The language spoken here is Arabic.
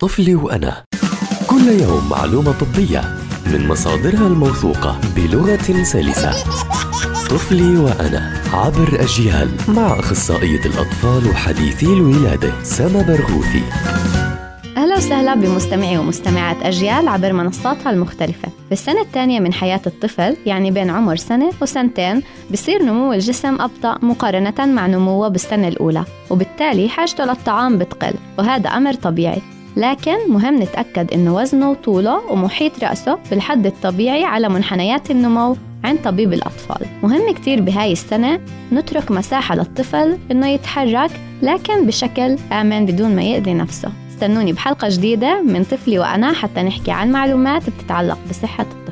طفلي وأنا. كل يوم معلومة طبية من مصادرها الموثوقة بلغة سلسة. طفلي وأنا عبر أجيال مع أخصائية الأطفال وحديثي الولادة سما برغوثي. أهلا وسهلا بمستمعي ومستمعات أجيال عبر منصاتها المختلفة. في السنة الثانية من حياة الطفل يعني بين عمر سنة وسنتين بصير نمو الجسم أبطأ مقارنة مع نموه بالسنة الأولى وبالتالي حاجته للطعام بتقل وهذا أمر طبيعي. لكن مهم نتأكد إنه وزنه وطوله ومحيط رأسه بالحد الطبيعي على منحنيات النمو عند طبيب الأطفال. مهم كتير بهاي السنة نترك مساحة للطفل إنه يتحرك لكن بشكل آمن بدون ما يأذي نفسه. استنوني بحلقة جديدة من طفلي وأنا حتى نحكي عن معلومات بتتعلق بصحة الطفل.